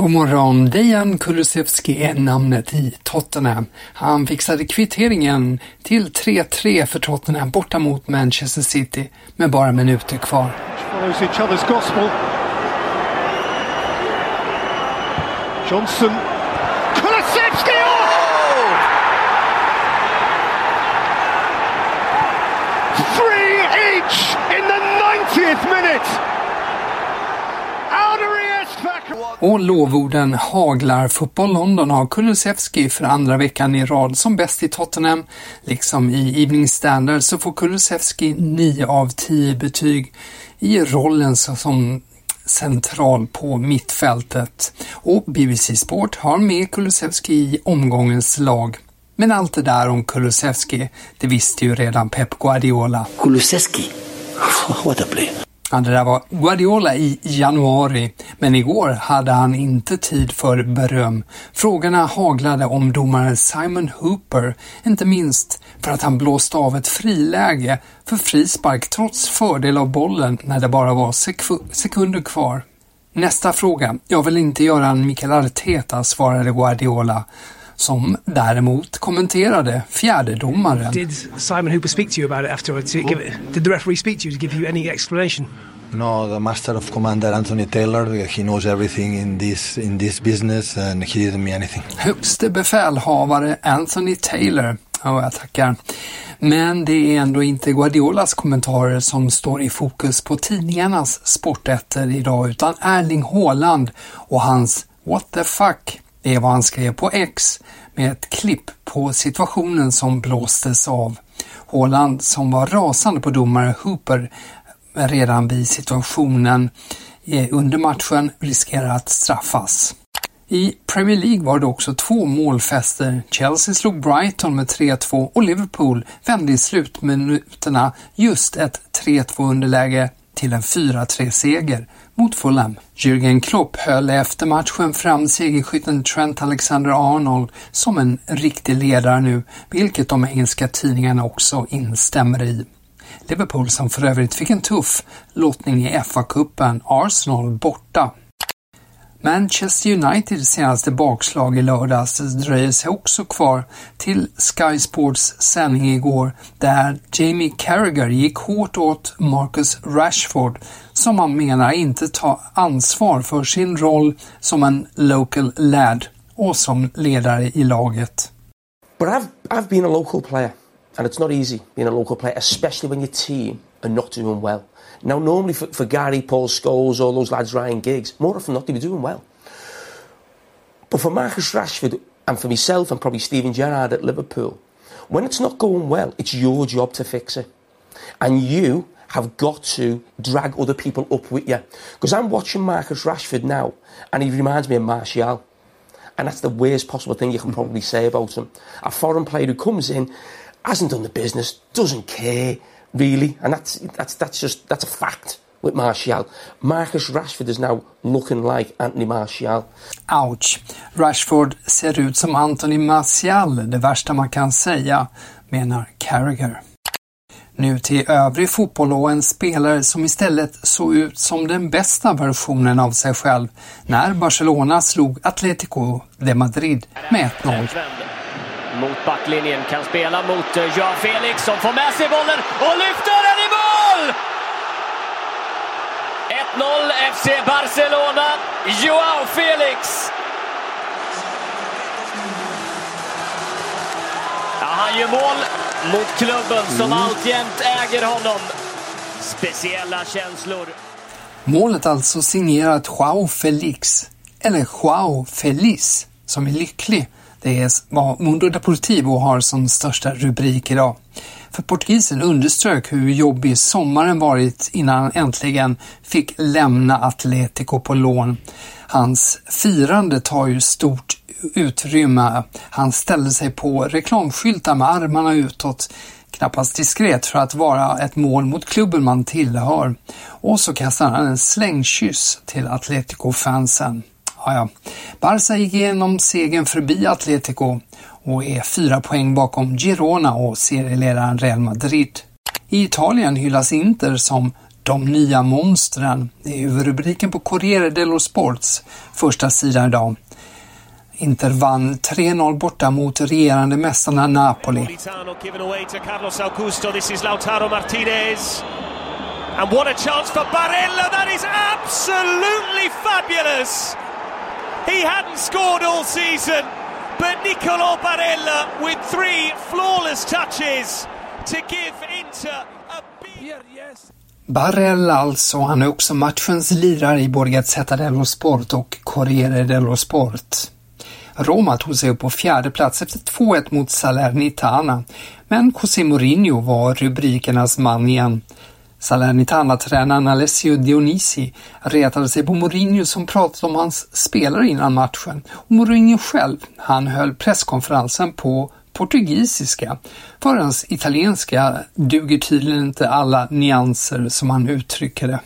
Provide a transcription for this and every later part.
God morgon, Dejan Kulusevski är namnet i Tottenham. Han fixade kvitteringen till 3-3 för Tottenham borta mot Manchester City med bara minuter kvar. Johnson. Kulusevski! Oh! Three each in the 90th minute! Och lovorden haglar. Fotboll London har Kulusevski för andra veckan i rad som bäst i Tottenham. Liksom i Evening Standard så får Kulusevski 9 av 10 betyg i rollen som central på mittfältet. Och BBC Sport har med Kulusevski i omgångens lag. Men allt det där om Kulusevski, det visste ju redan Pep Guardiola. Kulusevski? What a player. Ja, det där var Guardiola i januari, men igår hade han inte tid för beröm. Frågorna haglade om domaren Simon Hooper, inte minst för att han blåste av ett friläge för frispark trots fördel av bollen när det bara var sek sekunder kvar. Nästa fråga. Jag vill inte göra en Mikael Arteta, svarade Guardiola som däremot kommenterade fjärdedomaren. Did Simon Hooper speak to you about it afterwards? Did, give, did the referee speak to you to give you any explanation? No, the master of commander Anthony Taylor, he knows everything in this in this business and he didn't mean anything. Högste befälhavare Anthony Taylor. Ja, jag tackar. Men det är ändå inte Guardiolas kommentarer som står i fokus på tidningarnas sportätter idag utan Erling Haaland och hans What the fuck det är vad han skrev på X med ett klipp på situationen som blåstes av. Håland som var rasande på domare Hooper redan vid situationen eh, under matchen riskerar att straffas. I Premier League var det också två målfester. Chelsea slog Brighton med 3-2 och Liverpool vände i slutminuterna just ett 3-2 underläge till en 4-3-seger mot Fulham. Jürgen Klopp höll efter matchen fram segerskytten Trent Alexander-Arnold som en riktig ledare nu, vilket de engelska tidningarna också instämmer i. Liverpool som för övrigt fick en tuff lottning i FA-cupen, Arsenal borta. Manchester Uniteds senaste bakslag i lördags dröjer sig också kvar till Sky Sports sändning igår där Jamie Carragher gick hårt åt Marcus Rashford som han menar inte tar ansvar för sin roll som en local lad och som ledare i laget. But I've, I've been a local player and it's not easy being a local player especially when your team are not doing well. Now, normally for, for Gary, Paul Scholes, all those lads, Ryan Giggs, more often not, they were doing well. But for Marcus Rashford and for myself and probably Steven Gerrard at Liverpool, when it's not going well, it's your job to fix it. And you have got to drag other people up with you. Because I'm watching Marcus Rashford now, and he reminds me of Martial. And that's the worst possible thing you can probably say about him. A foreign player who comes in, hasn't done the business, doesn't care, really, and that's that's that's just that's a fact with Martial. Marcus Rashford is now looking like Anthony Martial. Ouch. Rashford ser ut som Anthony Martial, det värsta man kan säga, menar Carragher. Nu till övrig fotboll och en spelare som istället såg ut som den bästa versionen av sig själv när Barcelona slog Atlético de Madrid med 1-0. Mot backlinjen, kan spela mot eh, Joao Felix som får med sig bollen och lyfter den i mål! 1-0 FC Barcelona, Joao Felix! Ja, han gör mål mot klubben som alltjämt äger honom. Speciella känslor. Målet alltså signerat Joao Felix, eller Joao Feliz, som är lycklig. Det är vad Mundo da Positivo har som största rubrik idag. För portugisen underströk hur jobbig sommaren varit innan han äntligen fick lämna Atletico på lån. Hans firande tar ju stort utrymme. Han ställde sig på reklamskyltar med armarna utåt, knappast diskret för att vara ett mål mot klubben man tillhör. Och så kastade han en slängkyss till Atletico-fansen. Ja, ja. Barca gick igenom segern förbi Atletico och är fyra poäng bakom Girona och serieledaren Real Madrid. I Italien hyllas Inter som de nya monstren. Det är huvudrubriken på Corriere dello Sports första sida idag. Inter vann 3-0 borta mot regerande mästarna Napoli. And what a chance for Barella! That is absolutely fabulous! He hadn't scored all season, but Nicolo Barella with three flawless touches to give Inter a big... Barella alltså, han är också matchens lirare i både Gazzetta dello Sport och Corriere dello Sport. Roma tog sig upp på fjärde plats efter 2-1 mot Salernitana, men José Mourinho var rubrikernas man igen. Salernitana-tränaren Alessio Dionisi retade sig på Mourinho som pratade om hans spelare innan matchen. Och Mourinho själv, han höll presskonferensen på portugisiska. För hans italienska duger tydligen inte alla nyanser som han uttrycker det.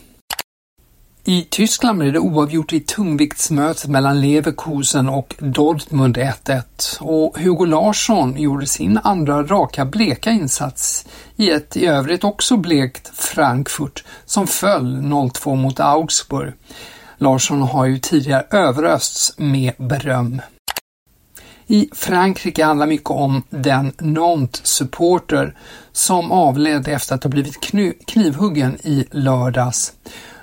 I Tyskland blev det oavgjort i tungviktsmötet mellan Leverkusen och Dortmund 1-1 och Hugo Larsson gjorde sin andra raka bleka insats i ett i övrigt också blekt Frankfurt som föll 0-2 mot Augsburg. Larsson har ju tidigare överösts med beröm. I Frankrike handlar mycket om den Nantes-supporter som avled efter att ha blivit knivhuggen i lördags.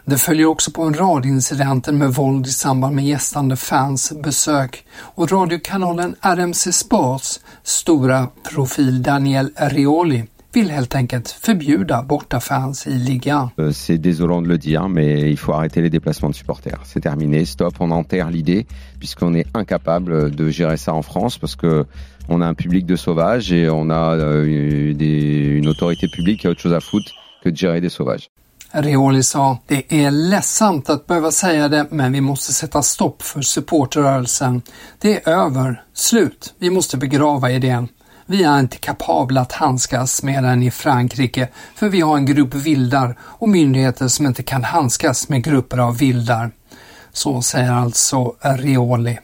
Det följer också på en rad incidenter med våld i samband med gästande fans besök och radiokanalen RMC Sports stora profil Daniel Rioli vill helt enkelt förbjuda bortafans i ligan. Euh, c'est désolant de le dire, mais il faut arrêter les déplacements de supporters. C'est terminé, stop, on enterre l'idée, puisqu'on est incapable de gérer ça en France, parce que on a un public de sauvages et on a euh, des, une autorité publique qui a autre chose à foutre que de gérer des sauvages. Rioli sa, det är ledsamt att behöva säga det, men vi måste sätta stopp för supporterrörelsen. Det är över. Slut. Vi måste begrava idén. Vi är inte kapabla att handskas med den i Frankrike, för vi har en grupp vildar och myndigheter som inte kan handskas med grupper av vildar. Så säger alltså Rioli.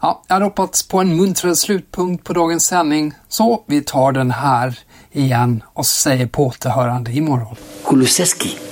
Ja, jag hade hoppats på en muntrare slutpunkt på dagens sändning, så vi tar den här igen och säger på återhörande imorgon. Kulusevski